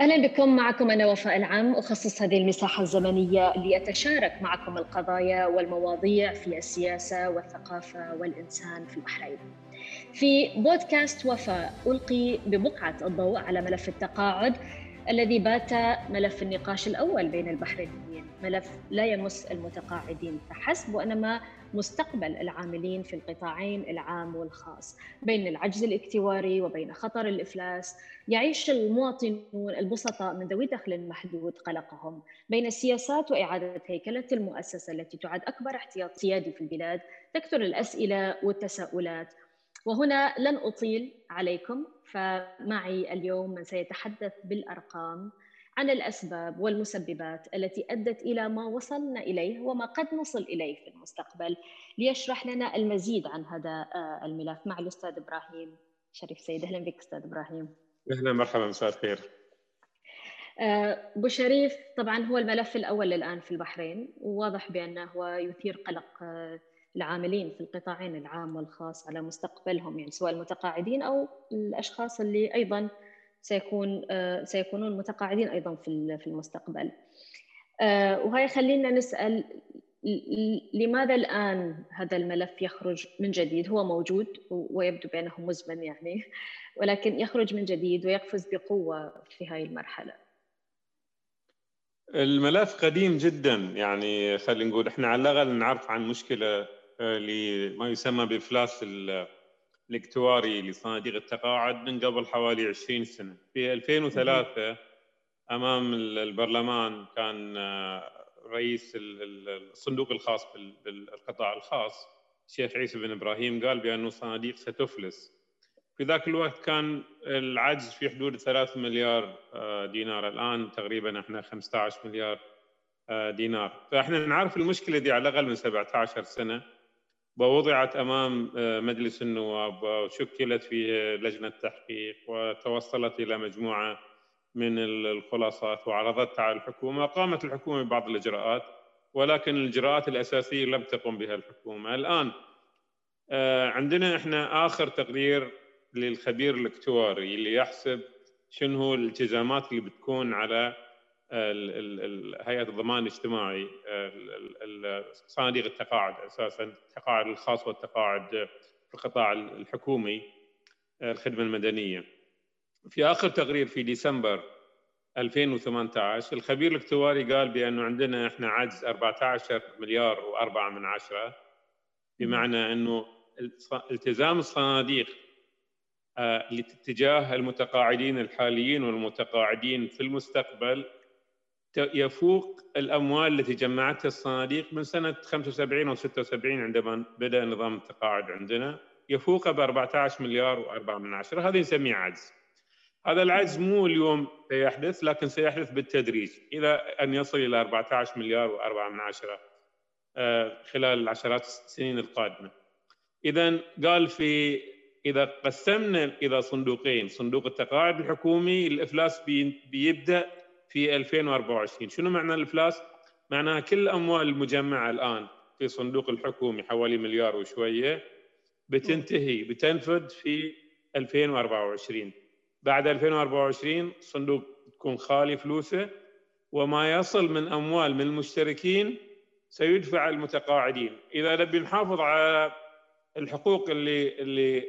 أهلا بكم معكم أنا وفاء العم أخصص هذه المساحة الزمنية لأتشارك معكم القضايا والمواضيع في السياسة والثقافة والإنسان في البحرين. في بودكاست وفاء ألقي ببقعة الضوء على ملف التقاعد الذي بات ملف النقاش الأول بين البحرينيين، ملف لا يمس المتقاعدين فحسب وأنما مستقبل العاملين في القطاعين العام والخاص بين العجز الاكتواري وبين خطر الإفلاس. يعيش المواطنون البسطاء من ذوي دخل محدود قلقهم. بين السياسات وإعادة هيكلة المؤسسة التي تعد أكبر احتياط سيادي في البلاد تكثر الأسئلة والتساؤلات. وهنا لن أطيل عليكم فمعي اليوم من سيتحدث بالأرقام عن الأسباب والمسببات التي أدت إلى ما وصلنا إليه وما قد نصل إليه في المستقبل. ليشرح لنا المزيد عن هذا آه، الملف مع الأستاذ إبراهيم شريف سيد. أهلا بك أستاذ إبراهيم. أهلا مرحبا مساء الخير. آه، أبو شريف طبعا هو الملف الأول الآن في البحرين. وواضح بأنه هو يثير قلق آه، العاملين في القطاعين العام والخاص على مستقبلهم يعني سواء المتقاعدين أو الأشخاص اللي أيضا سيكون آه، سيكونون متقاعدين أيضا في في المستقبل. آه، وهي خلينا نسأل لماذا الآن هذا الملف يخرج من جديد؟ هو موجود ويبدو بأنه مزمن يعني ولكن يخرج من جديد ويقفز بقوة في هذه المرحلة. الملف قديم جدا يعني خلينا نقول إحنا على الأقل نعرف عن مشكلة آه، لما يسمى بافلاس الإكتواري لصناديق التقاعد من قبل حوالي 20 سنة. في 2003 أمام البرلمان كان آه، رئيس الصندوق الخاص بالقطاع الخاص الشيخ عيسى بن إبراهيم قال بان الصناديق ستفلس. في ذاك الوقت كان العجز في حدود 3 مليار آه، دينار. الآن تقريبا إحنا 15 مليار آه، دينار. فإحنا نعرف المشكلة دي على الأقل من 17 سنة. ووضعت أمام آه، مجلس النواب وشكلت فيه لجنة تحقيق وتوصلت إلى مجموعة من الخلاصات وعرضتها على الحكومة. قامت الحكومة ببعض الإجراءات ولكن الإجراءات الأساسية لم تقم بها الحكومة. الآن آه، عندنا إحنا آخر تقرير للخبير الإكتواري اللي يحسب شنو الالتزامات اللي بتكون على هيئة الضمان الاجتماعي صناديق التقاعد أساسا التقاعد الخاص والتقاعد في القطاع الحكومي الخدمة المدنية. في آخر تقرير في ديسمبر 2018 الخبير الاكتواري قال بانه عندنا إحنا عجز 14 مليار و4 من عشرة بمعنى أنه التزام الصناديق آه، تجاه المتقاعدين الحاليين والمتقاعدين في المستقبل يفوق الأموال التي جمعتها الصناديق من سنة 75 أو 76 عندما بدأ نظام التقاعد عندنا. يفوق ب 14 مليار و4 من عشرة. هذا نسميه عجز. هذا العجز مو اليوم سيحدث لكن سيحدث بالتدريج. إلى أن يصل إلى 14 مليار و4 من عشرة آه، خلال العشرات السنين القادمة. إذا قال في إذا قسمنا إلى صندوقين صندوق التقاعد الحكومي الإفلاس بيبدأ في 2024 شنو معنى الافلاس معناها كل الاموال المجمعة الآن في صندوق الحكومي حوالي مليار وشوية بتنتهي بتنفذ في 2024 بعد 2024 الصندوق تكون خالي فلوسه وما يصل من أموال من المشتركين سيدفع المتقاعدين. إذا نبي نحافظ على الحقوق اللي اللي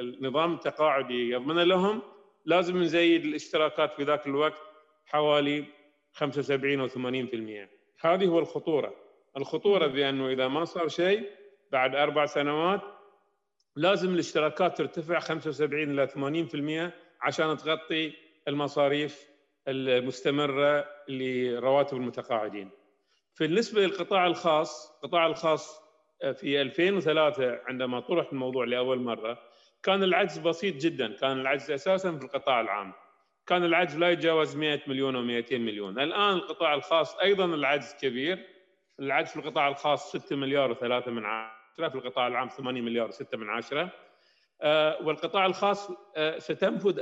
النظام التقاعدي يضمن لهم لازم نزيد الاشتراكات في ذاك الوقت حوالي 75 أو 80% هذه هو الخطورة الخطورة بأنه إذا ما صار شيء بعد أربع سنوات لازم الاشتراكات ترتفع 75 إلى 80% عشان تغطي المصاريف المستمرة لرواتب المتقاعدين. بالنسبة للقطاع الخاص، القطاع الخاص في 2003 عندما طرح الموضوع لأول مرة كان العجز بسيط جدا، كان العجز أساسا في القطاع العام. كان العجز لا يتجاوز 100 مليون أو 200 مليون، الآن القطاع الخاص أيضا العجز كبير، العجز في القطاع الخاص 6 مليار و3 من عشرة في القطاع العام 8 مليار و6 من عشرة. آه، والقطاع الخاص آه، ستنفذ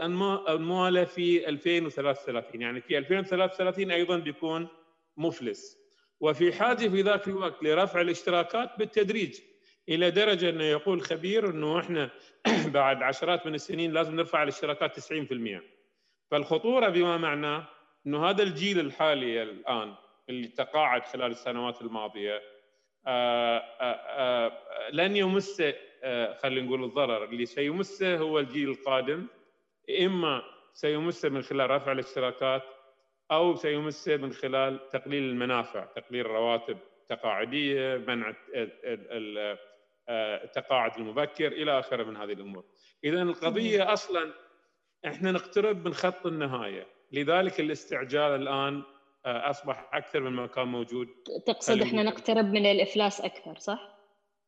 أمواله في 2033 يعني في 2033 أيضا بيكون مفلس. وفي حاجة في ذاك الوقت لرفع الاشتراكات بالتدريج إلى درجة أنه يقول خبير أنه إحنا بعد عشرات من السنين لازم نرفع الاشتراكات 90% فالخطورة بما معناه إنه هذا الجيل الحالي الآن اللي تقاعد خلال السنوات الماضية آآ آآ لن يمس خلينا نقول الضرر. اللي سيمسه هو الجيل القادم. إما سيمسه من خلال رفع الاشتراكات أو سيمسه من خلال تقليل المنافع، تقليل الرواتب التقاعديه، منع التقاعد المبكر إلى آخره من هذه الأمور. اذا القضية أصلا إحنا نقترب من خط النهاية، لذلك الاستعجال الآن أصبح أكثر من ما كان موجود. تقصد إحنا نقترب من الإفلاس أكثر صح؟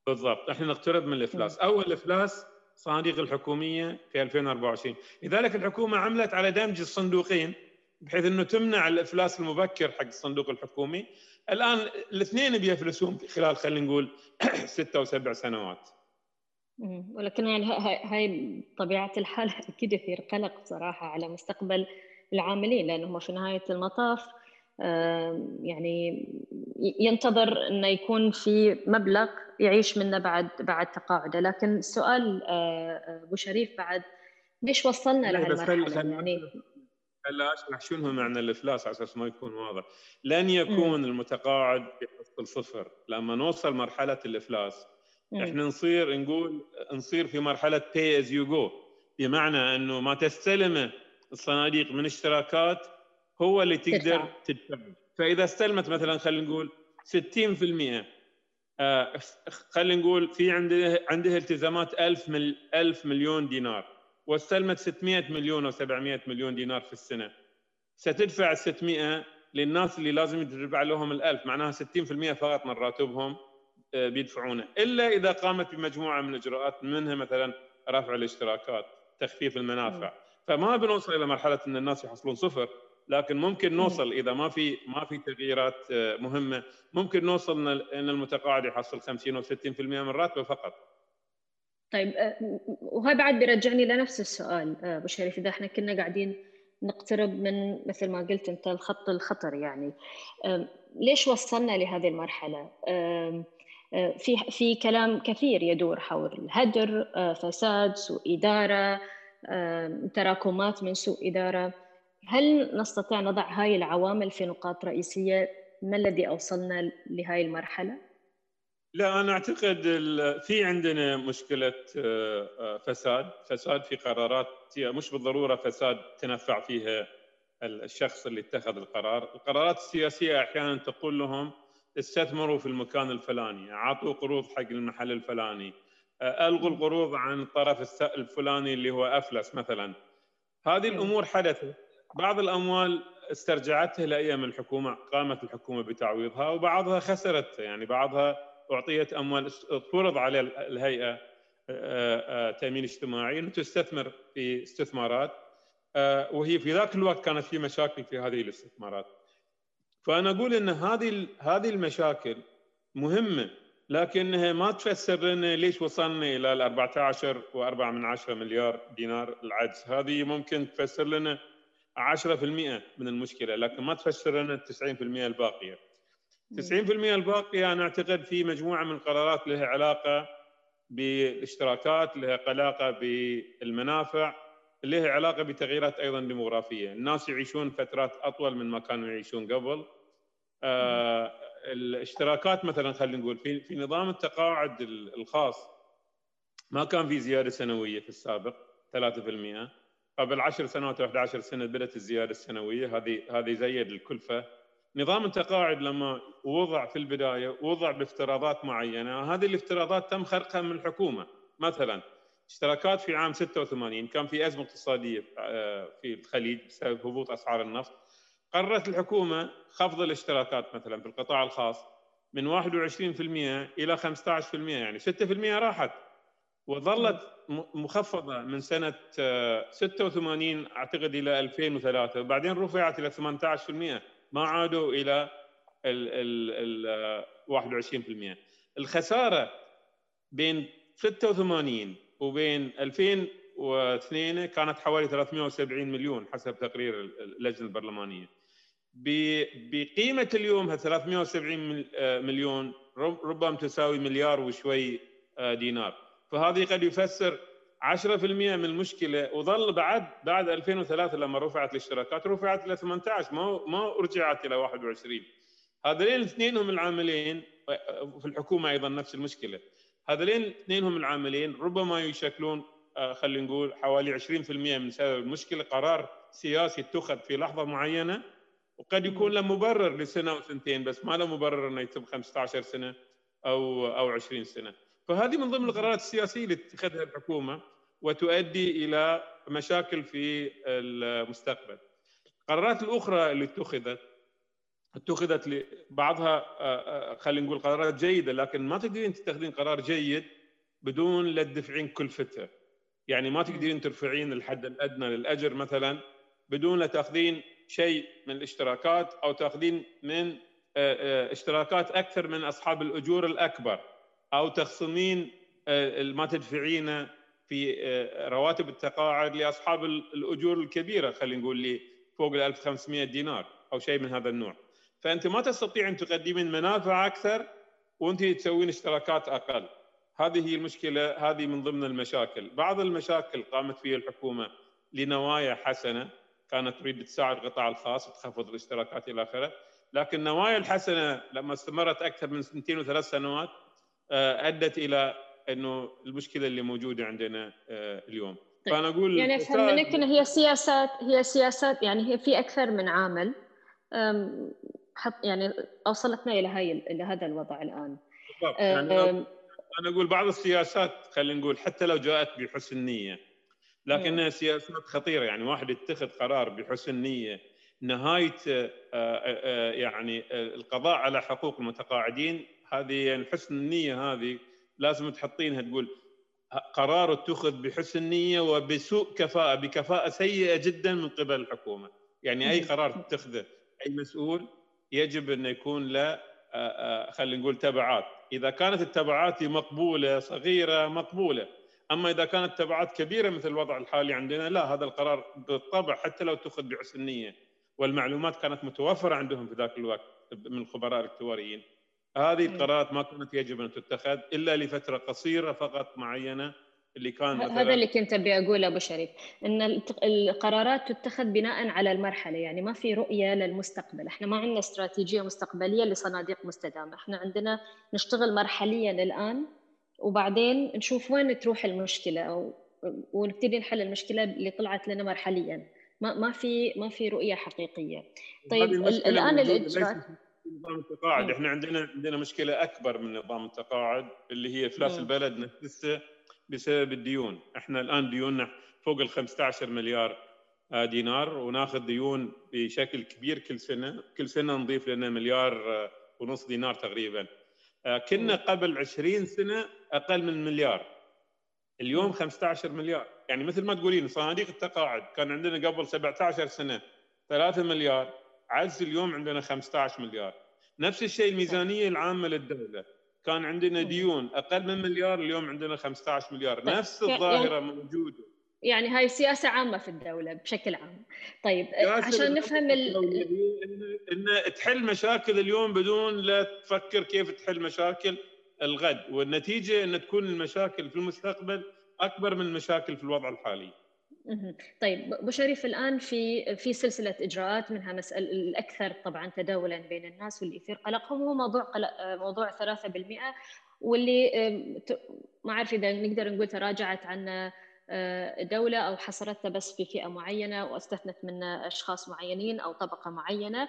بالضبط، إحنا نقترب من الإفلاس، أول إفلاس صناديق الحكومية في 2024 لذلك الحكومة عملت على دمج الصندوقين بحيث إنه تمنع الإفلاس المبكر حق الصندوق الحكومي. الآن الاثنين بيفلسون خلال خلينا نقول ستة أو سبع سنوات. ولكن يعني هاي طبيعة الحال أكيد يثير قلق صراحة على مستقبل العاملين لأنهم في نهاية المطاف يعني ينتظر إنه يكون في مبلغ يعيش منه بعد بعد تقاعده. لكن السؤال أبو شريف بعد ليش وصلنا لهالمرحلة؟ يعني هلا أشرح شنو معنى الإفلاس على أساس ما يكون واضح. لن يكون م. المتقاعد بيحصل صفر لما نوصل مرحلة الإفلاس. إحنا نصير نقول نصير في مرحلة pay as you go بمعنى أنه ما تستلمه الصناديق من اشتراكات هو اللي تقدر تدفع. فإذا استلمت مثلا خلينا نقول 60% آه خلينا نقول في عنده عنده التزامات 1000 مل 1000 مليون دينار واستلمت 600 مليون أو 700 مليون دينار في السنة. ستدفع ال 600 للناس اللي لازم تدفع لهم ال 1000 معناها 60% فقط من راتبهم. بيدفعونه. إلا إذا قامت بمجموعة من الإجراءات منها مثلا رفع الاشتراكات تخفيف المنافع. فما بنوصل إلى مرحلة إن الناس يحصلون صفر لكن ممكن نوصل إذا ما في ما في تغييرات مهمة ممكن نوصل إن المتقاعد يحصل 50 أو 60% من راتبه فقط. طيب وهاي بعد بيرجعني لنفس السؤال أبو شريف إذا إحنا كنا قاعدين نقترب من مثل ما قلت أنت الخط الخطر يعني. ليش وصلنا لهذه المرحلة؟ في في كلام كثير يدور حول الهدر فساد سوء إدارة تراكمات من سوء إدارة. هل نستطيع نضع هاي العوامل في نقاط رئيسية؟ ما الذي أوصلنا لهاي المرحلة؟ لا أنا أعتقد في عندنا مشكلة آه، آه، فساد. فساد في قرارات مش بالضرورة فساد تنفع فيها الشخص اللي اتخذ القرار. القرارات السياسية أحيانا تقول لهم استثمروا في المكان الفلاني أعطوا قروض حق المحل الفلاني ألغوا القروض عن الطرف الفلاني اللي هو أفلس مثلا. هذه الأمور حدثت بعض الأموال استرجعتها لأيام الحكومة قامت الحكومة بتعويضها وبعضها خسرت. يعني بعضها أعطيت أموال فرض على الهيئة تأمين اجتماعي انه تستثمر في استثمارات. وهي في ذاك الوقت كانت في مشاكل في هذه الاستثمارات. فأنا أقول إن هذه هذه المشاكل مهمة لكنها ما تفسر لنا ليش وصلنا إلى ال 14 و4 من 10 مليار دينار العجز. هذه ممكن تفسر لنا 10% من المشكلة لكن ما تفسر لنا ال 90% الباقية. 90% الباقية أنا أعتقد في مجموعة من القرارات لها علاقة بالاشتراكات لها علاقة بالمنافع. لها علاقة بتغييرات أيضا ديموغرافية. الناس يعيشون فترات أطول من ما كانوا يعيشون قبل. آه الاشتراكات مثلا خلينا نقول في في نظام التقاعد الخاص. ما كان في زيادة سنوية في السابق 3% قبل 10 سنوات أو 11 سنة بدأت الزيادة السنوية. هذه هذه زيد الكلفة. نظام التقاعد لما وضع في البداية وضع بافتراضات معينة هذه الافتراضات تم خرقها من الحكومة. مثلا اشتراكات في عام 86 كان في أزمة اقتصادية آه، في الخليج بسبب هبوط أسعار النفط. قررت الحكومة خفض الاشتراكات مثلا في القطاع الخاص من 21% إلى 15% يعني 6% راحت. وظلت مخفضة من سنة 86 آه، أعتقد إلى 2003 وبعدين رفعت إلى 18% ما عادوا إلى ال ال 21% الخسارة بين 86 وبين 2002 كانت حوالي 370 مليون حسب تقرير اللجنة البرلمانية. بقيمة اليوم 370 آه، مليون ربما تساوي مليار وشوي آه، دينار. فهذه قد يفسر 10% من المشكلة وظل بعد بعد 2003 لما رفعت الاشتراكات رفعت إلى 18 ما ما رجعت إلى 21 هذين الاثنين هم العاملين في الحكومة أيضا نفس المشكلة. هذين الاثنين هم العاملين ربما يشكلون آه، خلينا نقول حوالي 20% من سبب المشكلة قرار سياسي اتخذ في لحظة معينة وقد يكون له مبرر لسنة وسنتين بس ما له مبرر إنه يتم 15 سنة أو أو 20 سنة. فهذه من ضمن القرارات السياسية اللي تتخذها الحكومة وتؤدي إلى مشاكل في المستقبل. القرارات الأخرى اللي اتخذت اتخذت بعضها آه، آه، خلينا نقول قرارات جيدة لكن ما تقدرين تتخذين قرار جيد بدون لا تدفعين كلفته يعني ما تقدرين ترفعين الحد الأدنى للأجر مثلا بدون لا تأخذين شيء من الاشتراكات أو تأخذين من آه، اشتراكات أكثر من أصحاب الأجور الأكبر أو تخصمين ما تدفعينه في رواتب التقاعد لأصحاب الأجور الكبيرة خلينا نقول لي فوق ال 1500 دينار أو شيء من هذا النوع. فأنت ما تستطيع أن تقدمين منافع أكثر وأنت تسوين اشتراكات أقل. هذه هي المشكلة هذه من ضمن المشاكل. بعض المشاكل قامت فيها الحكومة لنوايا حسنة. كانت تريد تساعد القطاع الخاص وتخفض الاشتراكات إلى آخره. لكن النوايا الحسنة لما استمرت أكثر من سنتين وثلاث سنوات آه، أدت إلى أنه المشكلة اللي موجودة عندنا آه، اليوم. طيب. فأنا أقول يعني افهم منك إن هي سياسات هي سياسات يعني هي في أكثر من عامل. حط يعني أوصلتنا إلى هاي إلى هذا الوضع الآن. يعني أنا أقول بعض السياسات خلينا نقول حتى لو جاءت بحسن نية لكنها سياسات خطيرة. يعني واحد يتخذ قرار بحسن نية نهاية آه، آه، يعني القضاء على حقوق المتقاعدين هذه يعني حسن النية هذه لازم تحطينها تقول قرار اتخذ بحسن نية وبسوء كفاءة بكفاءة سيئة جدا من قبل الحكومة. يعني أي قرار تتخذه أي مسؤول يجب أن يكون له خلينا نقول تبعات. إذا كانت التبعات مقبولة صغيرة مقبولة. أما إذا كانت تبعات كبيرة مثل الوضع الحالي عندنا لا هذا القرار بالطبع حتى لو اتخذ بحسن نيه والمعلومات كانت متوفرة عندهم في ذاك الوقت من الخبراء الاكتواريين هذه القرارات ما كانت يجب أن تتخذ إلا لفترة قصيرة فقط معينة اللي كان هذا اللي كنت أبي أقوله أبو شريف إن القرارات تتخذ بناء على المرحلة يعني ما في رؤية للمستقبل. إحنا ما عندنا استراتيجية مستقبلية لصناديق مستدامة. إحنا عندنا نشتغل مرحليا الآن وبعدين نشوف وين تروح المشكلة أو ونبتدي نحل المشكلة اللي طلعت لنا مرحليا. ما ما في ما في رؤية حقيقية. طيب الآن الاجراءات نظام التقاعد. إحنا عندنا عندنا مشكلة أكبر من نظام التقاعد اللي هي افلاس البلد نفسه بسبب الديون. إحنا الآن ديوننا فوق ال 15 مليار آه، دينار وناخذ ديون بشكل كبير كل سنة. كل سنة نضيف لنا مليار آه، ونص دينار تقريبا. آه، كنا قبل 20 سنة أقل من مليار. اليوم 15 مليار. يعني مثل ما تقولين صناديق التقاعد. كان عندنا قبل 17 سنة 3 مليار عز اليوم عندنا 15 مليار. نفس الشيء الميزانية العامة للدولة. كان عندنا ديون أقل من مليار اليوم عندنا 15 مليار. طيب. نفس الظاهرة يعني موجودة. يعني هاي سياسة عامة في الدولة بشكل عام. طيب عشان نفهم ال... ان تحل مشاكل اليوم بدون لا تفكر كيف تحل مشاكل الغد والنتيجة إن تكون المشاكل في المستقبل أكبر من المشاكل في الوضع الحالي. طيب أبو شريف الآن في في سلسلة إجراءات منها مسألة الأكثر طبعا تداولا بين الناس واللي يثير قلقهم هو موضوع قلق موضوع 3% واللي ما أعرف إذا نقدر نقول تراجعت عن آه، دولة أو حصرتها بس في فئة معينة وأستثنت من أشخاص معينين أو طبقة معينة.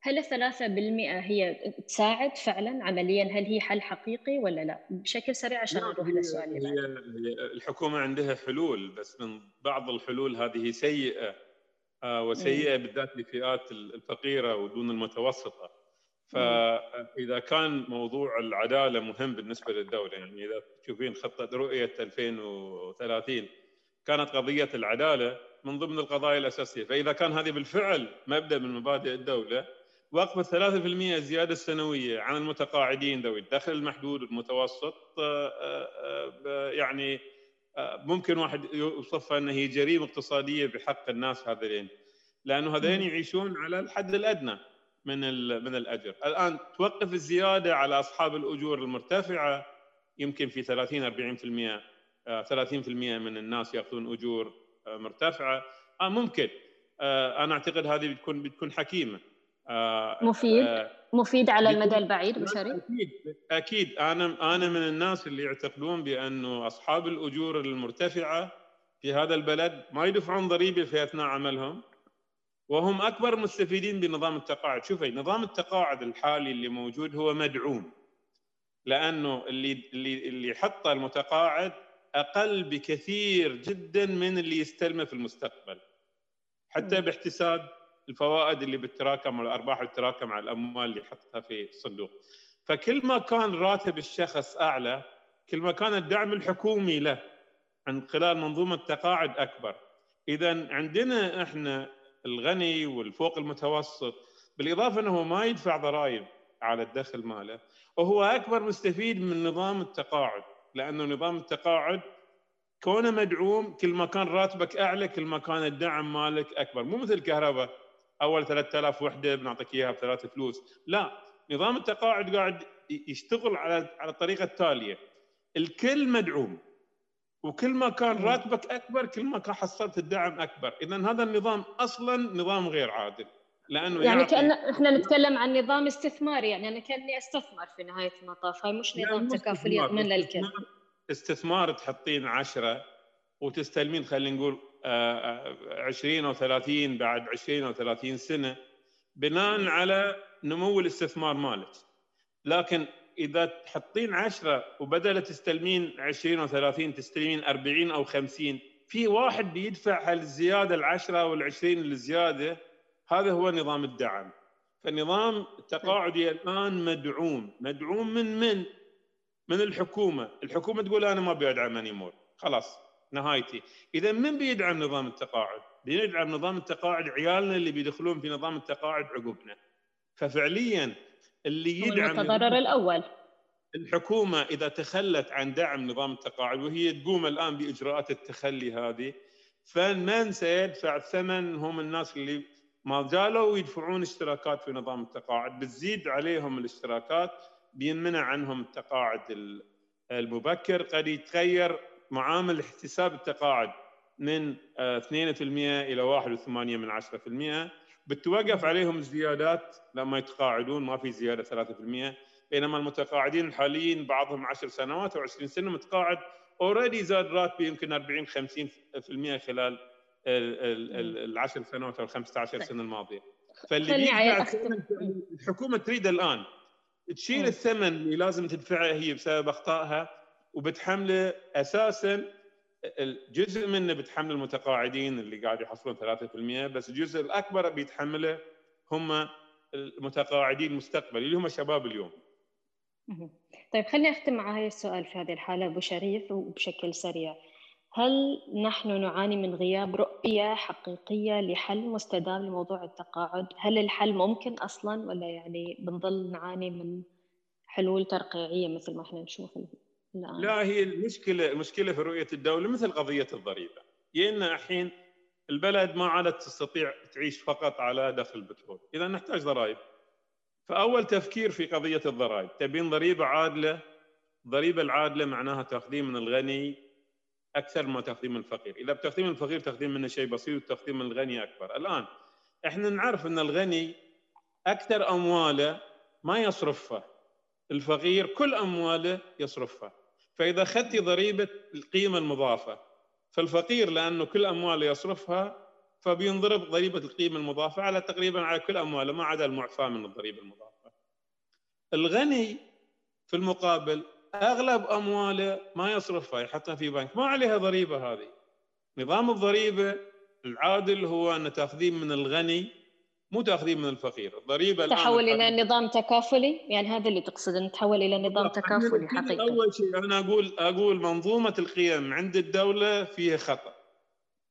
هل الثلاثة بالمئة هي تساعد فعلا عمليا؟ هل هي حل حقيقي ولا لا؟ بشكل سريع عشان نروح للسؤال اللي هي الحكومة عندها حلول بس من بعض الحلول هذه سيئة آه، وسيئة بالذات للفئات الفقيرة ودون المتوسطة. فإذا كان موضوع العدالة مهم بالنسبة للدولة يعني إذا تشوفين خطة رؤية 2030 كانت قضية العدالة من ضمن القضايا الأساسية. فإذا كان هذه بالفعل مبدأ من مبادئ الدولة وقف 3% زيادة سنويه عن المتقاعدين ذوي الدخل المحدود والمتوسط. آه، آه، آه، يعني ممكن واحد يوصفها إنها هي جريمة اقتصادية بحق الناس هذين لأنه هذين يعيشون على الحد الأدنى من من الأجر، الآن توقف الزيادة على أصحاب الأجور المرتفعة يمكن في 30 40% 30% من الناس يأخذون أجور مرتفعة. آه ممكن. أنا أعتقد هذه بتكون بتكون حكيمة. مفيد؟ مفيد على المدى البعيد بشري أكيد أكيد. أنا أنا من الناس اللي يعتقدون بانه أصحاب الأجور المرتفعة في هذا البلد ما يدفعون ضريبة في أثناء عملهم وهم أكبر مستفيدين بنظام التقاعد. شوفي نظام التقاعد الحالي اللي موجود هو مدعوم لأنه اللي اللي اللي حطه المتقاعد أقل بكثير جدا من اللي يستلمه في المستقبل. حتى باحتساب الفوائد اللي بتتراكم والارباح اللي بتتراكم على الأموال اللي حطها في الصندوق. فكل ما كان راتب الشخص أعلى كل ما كان الدعم الحكومي له عن خلال منظومة تقاعد أكبر. إذا عندنا إحنا الغني والفوق المتوسط بالإضافة إنه ما يدفع ضرائب على الدخل ماله وهو أكبر مستفيد من نظام التقاعد لأنه نظام التقاعد كونه مدعوم كل ما كان راتبك أعلى كل ما كان الدعم مالك أكبر. مو مثل الكهرباء أول 3000 وحدة بنعطيك إياها بثلاث فلوس. لا نظام التقاعد قاعد يشتغل على على الطريقة التالية. الكل مدعوم وكل ما كان راتبك أكبر كل ما كان حصلت الدعم أكبر. اذا هذا النظام أصلا نظام غير عادل. لأنه يعني كأن إحنا نتكلم عن نظام استثماري يعني أنا كأني أستثمر في نهاية المطاف. هاي مش نظام يعني تكافلي يضمن للكل. استثمار تحطين 10 وتستلمين خلينا نقول 20 أو 30 بعد 20 أو 30 سنة بناء على نمو الاستثمار مالك. لكن إذا تحطين 10 وبدل تستلمين 20 أو 30 تستلمين 40 أو 50 في واحد بيدفع هالزياده ال10 أو ال20 الزياده هذا هو نظام الدعم. فالنظام التقاعدي الآن مدعوم. مدعوم من من؟ من الحكومة. الحكومة تقول أنا ما ابي ادعم انيمور خلاص. نهايتي. إذا من بيدعم نظام التقاعد؟ بيدعم نظام التقاعد عيالنا اللي بيدخلون في نظام التقاعد عقبنا ففعليا اللي يدعم المتضرر الأول. الحكومة إذا تخلت عن دعم نظام التقاعد وهي تقوم الآن بإجراءات التخلي هذه فمن سيدفع الثمن هم الناس اللي ما زالوا يدفعون اشتراكات في نظام التقاعد بتزيد عليهم الاشتراكات بينمنع عنهم التقاعد المبكر قد يتغير معامل احتساب التقاعد من 2% آه، إلى 1.8 من 10% بتوقف عليهم الزيادات لما يتقاعدون ما في زيادة 3% بينما المتقاعدين الحاليين بعضهم 10 سنوات أو 20 سنة متقاعد. اوريدي زاد راتبه يمكن 40 50% خلال العشر سنوات أو ال 15 سنة الماضية. فاللي الحكومة تريد الآن تشيل الثمن اللي لازم تدفعه هي بسبب أخطائها. وبتحمله أساسا الجزء منه بتحمل المتقاعدين اللي قاعد يحصلون 3% بس الجزء الأكبر بيتحمله هم المتقاعدين المستقبلي اللي هم شباب اليوم. طيب خليني أختم مع هذا السؤال في هذه الحالة أبو شريف وبشكل سريع. هل نحن نعاني من غياب رؤية حقيقية لحل مستدام لموضوع التقاعد؟ هل الحل ممكن أصلا ولا يعني بنظل نعاني من حلول ترقيعية مثل ما إحنا نشوف الان؟ لا هي المشكلة المشكلة في رؤية الدولة مثل قضية الضريبة. جينا الحين البلد ما عادت تستطيع تعيش فقط على دخل البترول، إذا نحتاج ضرائب. فأول تفكير في قضية الضرائب، تبين ضريبة عادلة الضريبه العادلة معناها تاخذين من الغني أكثر ما تاخذين من الفقير، إذا بتاخذين من الفقير تاخذين منه شيء بسيط وتاخذين من الغني أكبر، الآن إحنا نعرف إن الغني أكثر أمواله ما يصرفها الفقير كل أمواله يصرفها. فإذا اخذتي ضريبة القيمة المضافة فالفقير لأنه كل أمواله يصرفها فبينضرب ضريبة القيمة المضافة على تقريبا على كل أمواله ما عدا المعفاه من الضريبة المضافة. الغني في المقابل أغلب أمواله ما يصرفها يحطها في بنك. ما عليها ضريبة هذه. نظام الضريبة العادل هو أن تأخذين من الغني مو تاخذين من الفقير. الضريبة تحول إلى نظام تكافلي؟ يعني هذا اللي تقصد ان تحول إلى نظام تكافلي حقيقي. اول شيء. أنا أقول أقول منظومة القيم عند الدولة فيها خطأ.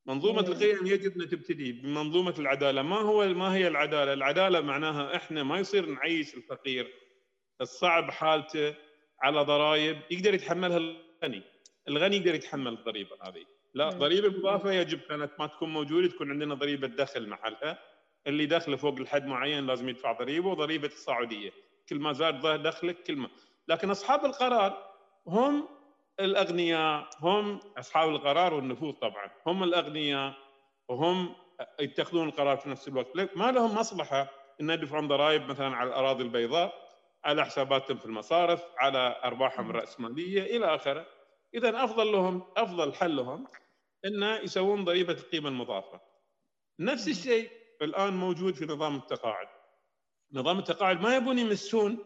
منظومة مم. القيم يجب أن تبتدي بمنظومة العدالة. ما هو ما هي العدالة؟ العدالة معناها إحنا ما يصير نعيش الفقير الصعب حالته على ضرائب يقدر يتحملها الغني. الغني يقدر يتحمل الضريبة هذه. لا ضريبة المضافه يجب كانت ما تكون موجودة تكون عندنا ضريبة دخل محلها. اللي دخله فوق الحد معين لازم يدفع ضريبه وضريبة الصعوديه كل ما زاد دخلك كل ما. لكن أصحاب القرار هم الأغنياء هم أصحاب القرار والنفوذ طبعا. هم الأغنياء وهم يتخذون القرار في نفس الوقت. ما لهم مصلحة إن يدفعون ضرائب مثلا على الأراضي البيضاء على حساباتهم في المصارف على أرباحهم الرأسمالية إلى آخره. اذا أفضل لهم أفضل حل لهم انه يسوون ضريبة القيمة المضافة. نفس الشيء الآن موجود في نظام التقاعد. نظام التقاعد ما يبون يمسون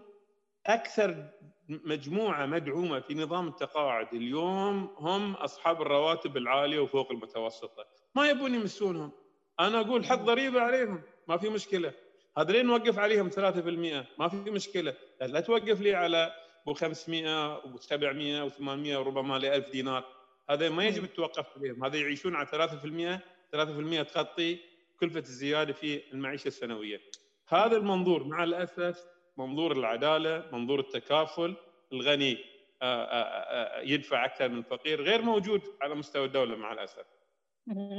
أكثر مجموعة مدعومة في نظام التقاعد اليوم هم أصحاب الرواتب العالية وفوق المتوسطة. ما يبون يمسونهم. أنا أقول حط ضريبه عليهم. ما في مشكلة. هذولين نوقف عليهم 3% ما في مشكلة. لا توقف لي على أبو 500 و 700 و 800 وربما ل 1000 دينار. هذا ما يجب التوقف عليهم. هذا يعيشون على 3% 3% تغطي كلفة الزيادة في المعيشة السنوية. هذا المنظور مع الأسف منظور العدالة منظور التكافل الغني آه، آه، آه، يدفع أكثر من الفقير غير موجود على مستوى الدولة مع الأسف.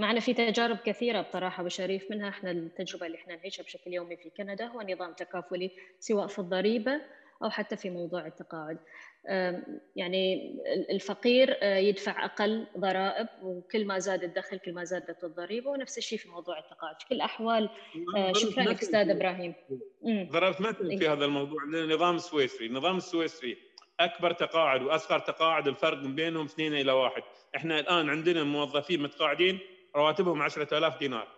معنا في تجارب كثيرة بصراحة بشريف منها إحنا التجربة اللي إحنا نعيشها بشكل يومي في كندا هو نظام تكافلي سواء في الضريبة أو حتى في موضوع التقاعد. يعني الفقير يدفع أقل ضرائب وكل ما زاد الدخل كل ما زادت الضريبة ونفس الشيء في موضوع التقاعد. في كل الأحوال شكرا لك أستاذ إبراهيم. ضربت مثل في هذا الموضوع النظام السويسري النظام السويسري أكبر تقاعد وأصغر تقاعد الفرق بينهم اثنين إلى واحد، إحنا الآن عندنا موظفين متقاعدين رواتبهم 10000 دينار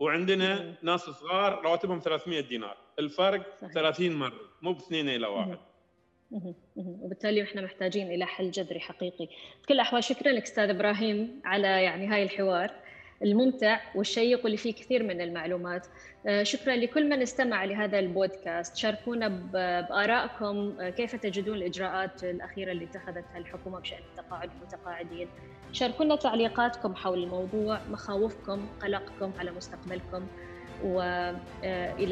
وعندنا ناس صغار رواتبهم 300 دينار، الفرق صحيح. 30 مرة مو باثنين إلى واحد. وبالتالي إحنا محتاجين إلى حل جذري حقيقي. بكل الاحوال شكرا لك أستاذ إبراهيم على يعني هاي الحوار. الممتع والشيق واللي فيه كثير من المعلومات. آه، شكرا لكل من استمع لهذا البودكاست. شاركونا بآرائكم آه، كيف تجدون الإجراءات الأخيرة اللي اتخذتها الحكومة بشأن التقاعد المتقاعدين. شاركونا تعليقاتكم حول الموضوع مخاوفكم قلقكم على مستقبلكم. وإلى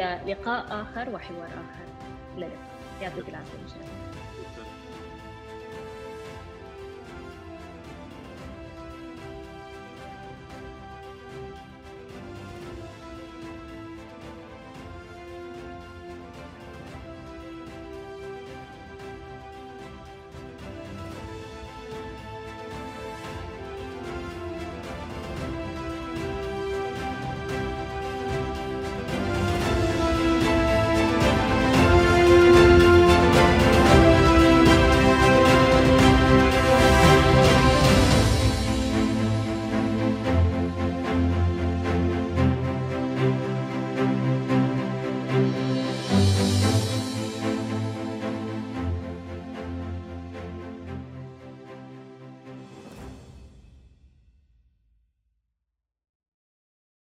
آه، لقاء آخر وحوار آخر. اللقاء. يعطيك العافية.